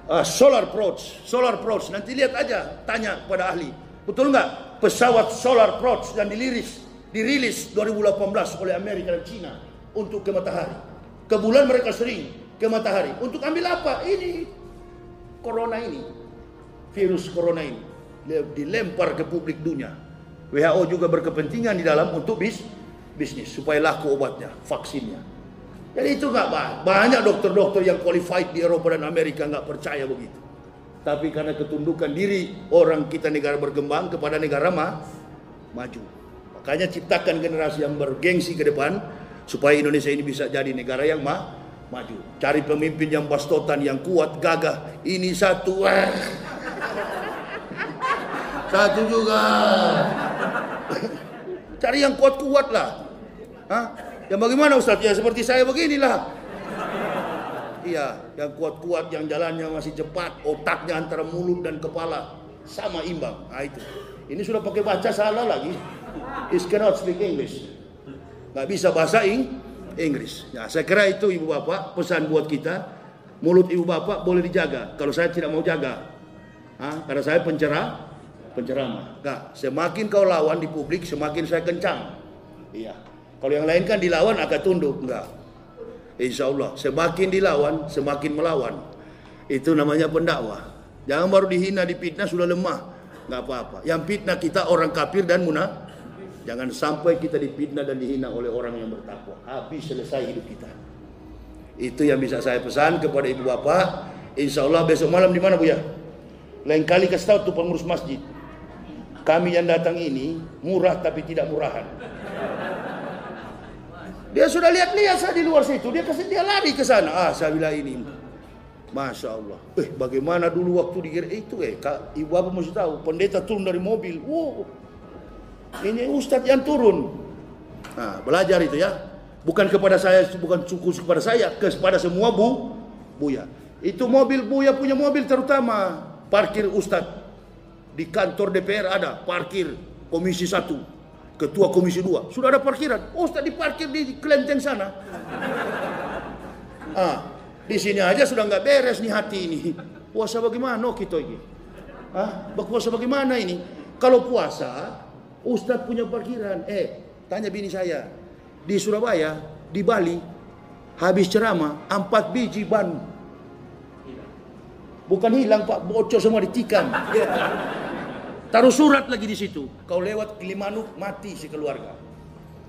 Uh, solar approach, solar approach. Nanti lihat aja, tanya pada ahli. Betul nggak pesawat solar approach yang diliris, dirilis 2018 oleh Amerika dan Cina untuk ke matahari. Ke bulan mereka sering ke matahari. Untuk ambil apa? Ini corona ini, virus corona ini dilempar ke publik dunia. WHO juga berkepentingan di dalam untuk bis, bisnis supaya laku obatnya, vaksinnya. Jadi itu nggak banyak. Dokter-dokter yang qualified di Eropa dan Amerika nggak percaya begitu. Tapi karena ketundukan diri orang kita negara berkembang kepada negara ma, maju. Makanya ciptakan generasi yang bergengsi ke depan supaya Indonesia ini bisa jadi negara yang ma, maju. Cari pemimpin yang bastotan, yang kuat, gagah. Ini satu. Ah. Satu juga. Cari yang kuat-kuat lah. Hah? Yang bagaimana Ustaz? Ya seperti saya beginilah. Iya, yang kuat-kuat, yang jalannya masih cepat, otaknya antara mulut dan kepala sama imbang. Nah itu. Ini sudah pakai baca salah lagi. Is cannot speak English. Nggak bisa bahasa Ing Inggris. Ya, saya kira itu ibu bapak pesan buat kita. Mulut ibu bapak boleh dijaga. Kalau saya tidak mau jaga, Hah? karena saya pencerah, penceramah. Nggak, semakin kau lawan di publik, semakin saya kencang. Iya. Kalau yang lain kan dilawan agak tunduk, enggak. Insya Allah, semakin dilawan, semakin melawan. Itu namanya pendakwah. Jangan baru dihina, dipitnah sudah lemah. Enggak apa-apa. Yang fitnah kita orang kafir dan munafik. Jangan sampai kita dipitnah dan dihina oleh orang yang bertakwa. Habis selesai hidup kita. Itu yang bisa saya pesan kepada ibu bapak. Insya Allah besok malam di mana bu ya? Lain kali kasih tahu tuh pengurus masjid. Kami yang datang ini murah tapi tidak murahan. Dia sudah lihat-lihat saya di luar situ. Dia kasih dia lari ke sana. Ah, saya bilang ini. Masya Allah. Eh, bagaimana dulu waktu di itu eh, Kak, ibu apa mesti tahu. Pendeta turun dari mobil. Wow. Ini ustadz yang turun. Nah, belajar itu ya. Bukan kepada saya, bukan cukup kepada saya, kepada semua bu, buya. Itu mobil buya punya mobil terutama. Parkir ustadz di kantor DPR ada parkir komisi satu. Ketua komisi 2 sudah ada parkiran. Oh sudah diparkir di kelenteng sana. Ah di sini aja sudah nggak beres nih hati ini. Puasa bagaimana kita ini? Ah puasa bagaimana ini? Kalau puasa Ustadz punya parkiran eh tanya bini saya di Surabaya di Bali habis ceramah empat biji ban bukan hilang pak bocor semua ditikam Taruh surat lagi di situ. Kau lewat Gilimanuk mati si keluarga.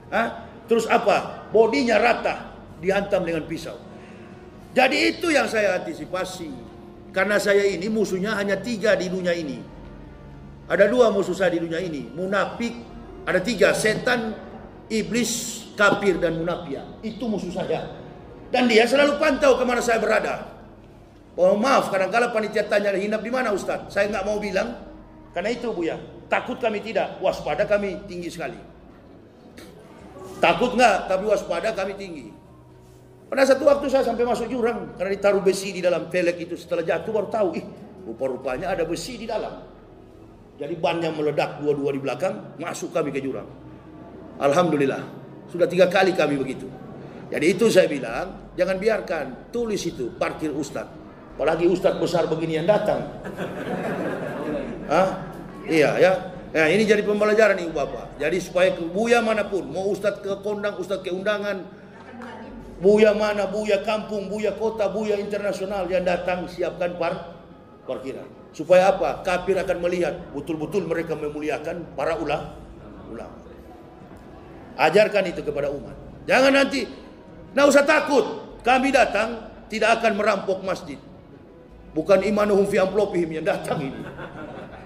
Hah? Terus apa? Bodinya rata, dihantam dengan pisau. Jadi itu yang saya antisipasi. Karena saya ini musuhnya hanya tiga di dunia ini. Ada dua musuh saya di dunia ini. Munafik, ada tiga. Setan, iblis, kafir, dan munafia. Itu musuh saya. Dan dia selalu pantau ke mana saya berada. Oh maaf, kadang-kadang panitia tanya hinap di mana Ustaz? Saya nggak mau bilang, karena itu Bu ya, takut kami tidak, waspada kami tinggi sekali. Takut nggak, tapi waspada kami tinggi. Pada satu waktu saya sampai masuk jurang karena ditaruh besi di dalam pelek itu setelah jatuh baru tahu, ih rupa-rupanya ada besi di dalam. Jadi bannya meledak dua-dua di belakang, masuk kami ke jurang. Alhamdulillah, sudah tiga kali kami begitu. Jadi itu saya bilang, jangan biarkan tulis itu parkir ustadz. Apalagi ustadz besar begini yang datang. Hah? Iya ya. Nah, ini jadi pembelajaran ibu bapak. Jadi supaya ke buya mana pun, mau ustadz ke kondang, ustadz ke undangan, buya mana, buya kampung, buya kota, buya internasional yang datang siapkan par parkiran. Supaya apa? Kafir akan melihat betul-betul mereka memuliakan para ulama. ulama. Ajarkan itu kepada umat. Jangan nanti, nggak usah takut. Kami datang tidak akan merampok masjid. Bukan imanuhum fi amplopihim yang datang ini.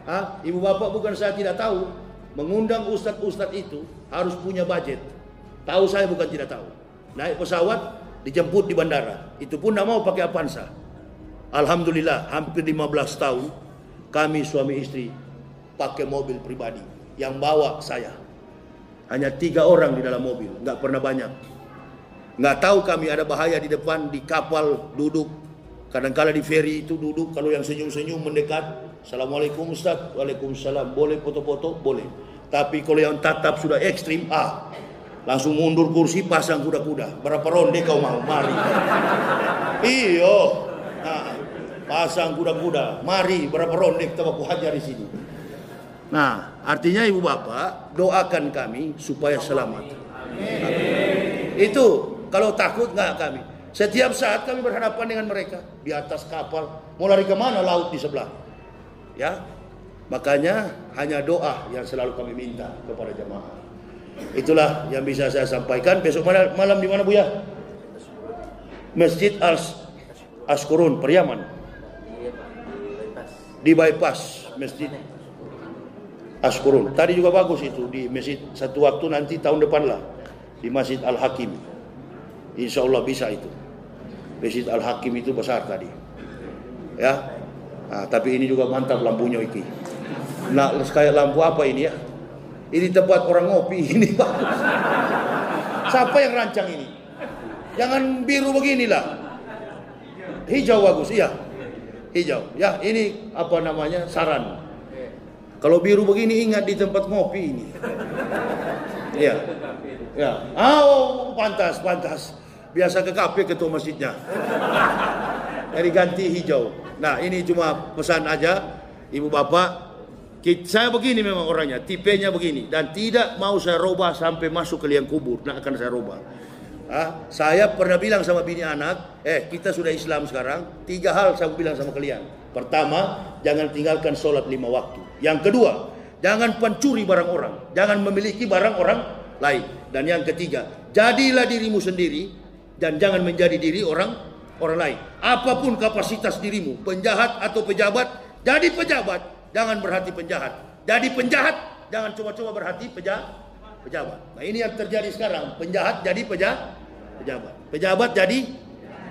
Hah? Ibu bapak bukan saya tidak tahu. Mengundang ustadz-ustadz itu harus punya budget. Tahu saya bukan tidak tahu. Naik pesawat, dijemput di bandara. Itu pun tidak mau pakai Avanza. Alhamdulillah hampir 15 tahun kami suami istri pakai mobil pribadi yang bawa saya. Hanya tiga orang di dalam mobil, nggak pernah banyak. Nggak tahu kami ada bahaya di depan di kapal duduk. Kadang-kala di ferry itu duduk kalau yang senyum-senyum mendekat Assalamualaikum Ustaz. Waalaikumsalam. Boleh foto-foto? Boleh. Tapi kalau yang tatap sudah ekstrim, ah, langsung mundur kursi pasang kuda-kuda. Berapa ronde kau mau? Mari. *laughs* Iyo. Pasang kuda-kuda. Mari berapa ronde kita mau hajar di sini. Nah, artinya ibu bapak doakan kami supaya selamat. Amin. Itu kalau takut nggak kami. Setiap saat kami berhadapan dengan mereka di atas kapal. Mau lari ke mana? Laut di sebelah. Ya, makanya hanya doa yang selalu kami minta kepada jemaah. Itulah yang bisa saya sampaikan. Besok malam, malam di mana Bu ya? Masjid As Askurun, Periaman. Di bypass Masjid Askurun. Tadi juga bagus itu di masjid satu waktu nanti tahun depan lah di Masjid Al Hakim. Insya Allah bisa itu. Masjid Al Hakim itu besar tadi. Ya, Nah, tapi ini juga mantap lampunya iki. Nah, kayak lampu apa ini ya? Ini tempat orang ngopi *laughs* ini bagus. Siapa yang rancang ini? Jangan biru beginilah. Hijau bagus, iya. Hijau. Ya, ini apa namanya? Saran. Kalau biru begini ingat di tempat ngopi ini. Iya. Ya. Oh, pantas, pantas. Biasa ke kafe ketua masjidnya. Jadi ganti hijau. Nah, ini cuma pesan aja Ibu Bapak saya begini memang orangnya, tipenya begini dan tidak mau saya robah sampai masuk ke liang kubur, nak akan saya robah. Ah, saya pernah bilang sama bini anak, eh kita sudah Islam sekarang, tiga hal saya bilang sama kalian. Pertama, jangan tinggalkan sholat lima waktu. Yang kedua, jangan pencuri barang orang, jangan memiliki barang orang lain. Dan yang ketiga, jadilah dirimu sendiri dan jangan menjadi diri orang orang lain. Apa pun kapasitas dirimu, penjahat atau pejabat, jadi pejabat jangan berhati penjahat. Jadi penjahat, jangan coba-coba berhati peja, pejabat. Nah ini yang terjadi sekarang. Penjahat jadi peja, pejabat. Pejabat jadi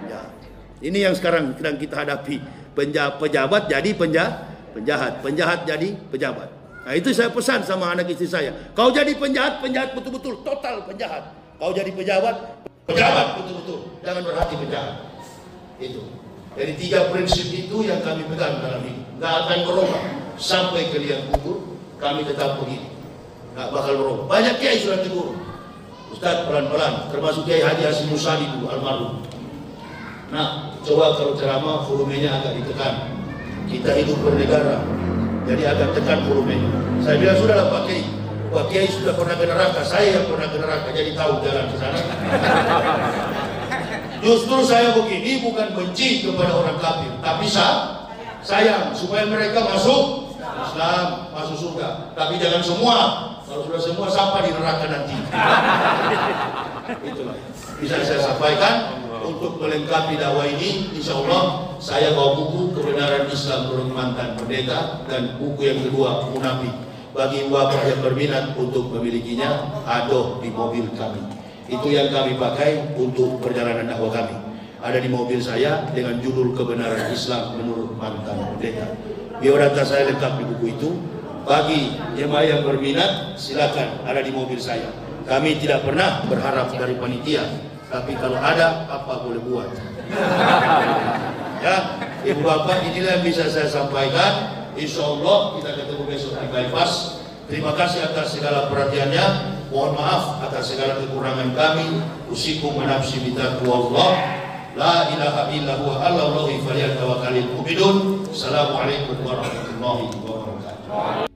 penjahat. Ini yang sekarang sedang kita hadapi. Penja, pejabat jadi penja, penjahat. Penjahat jadi pejabat. Nah itu saya pesan sama anak istri saya. Kau jadi penjahat, penjahat betul-betul. Total penjahat. Kau jadi pejabat, pejabat betul-betul. Jangan berhati penjahat. Itu. Jadi tiga prinsip itu yang kami pegang dalam hidup. Gak akan berubah sampai ke liang kubur kami tetap begini nggak bakal berubah banyak kiai sudah tegur Ustaz pelan-pelan termasuk Kiai Haji Hasim Musali dulu almarhum. Nah coba kalau ceramah volumenya agak ditekan. Kita hidup bernegara jadi agak tekan volumenya. Saya bilang sudah lah Pak Kiai. Pak Kiai sudah pernah ke neraka saya yang pernah ke neraka jadi tahu jalan ke sana. *laughs* Justru saya begini bukan benci kepada orang kafir tapi saya sayang supaya mereka masuk Islam masuk surga. Tapi jangan semua. Sudah semua siapa di neraka nanti. *laughs* Itulah. Bisa saya sampaikan untuk melengkapi dakwah ini, insya Allah saya bawa buku kebenaran Islam menurut mantan pendeta dan buku yang kedua munafik. Bagi bapak yang berminat untuk memilikinya, adoh di mobil kami. Itu yang kami pakai untuk perjalanan dakwah kami. Ada di mobil saya dengan judul kebenaran Islam menurut mantan pendeta. Biodata saya lengkap di buku itu. Bagi jemaah yang berminat, silakan ada di mobil saya. Kami tidak pernah berharap dari panitia, tapi kalau ada, apa boleh buat. *laughs* ya, ibu bapak inilah yang bisa saya sampaikan. Insya Allah kita ketemu besok di bypass. Terima kasih atas segala perhatiannya. Mohon maaf atas segala kekurangan kami. Usikum menafsi Allah. La ilaha illa huwa ala Allahi falyatawakkalul mu'minun. Assalamualaikum warahmatullahi wabarakatuh.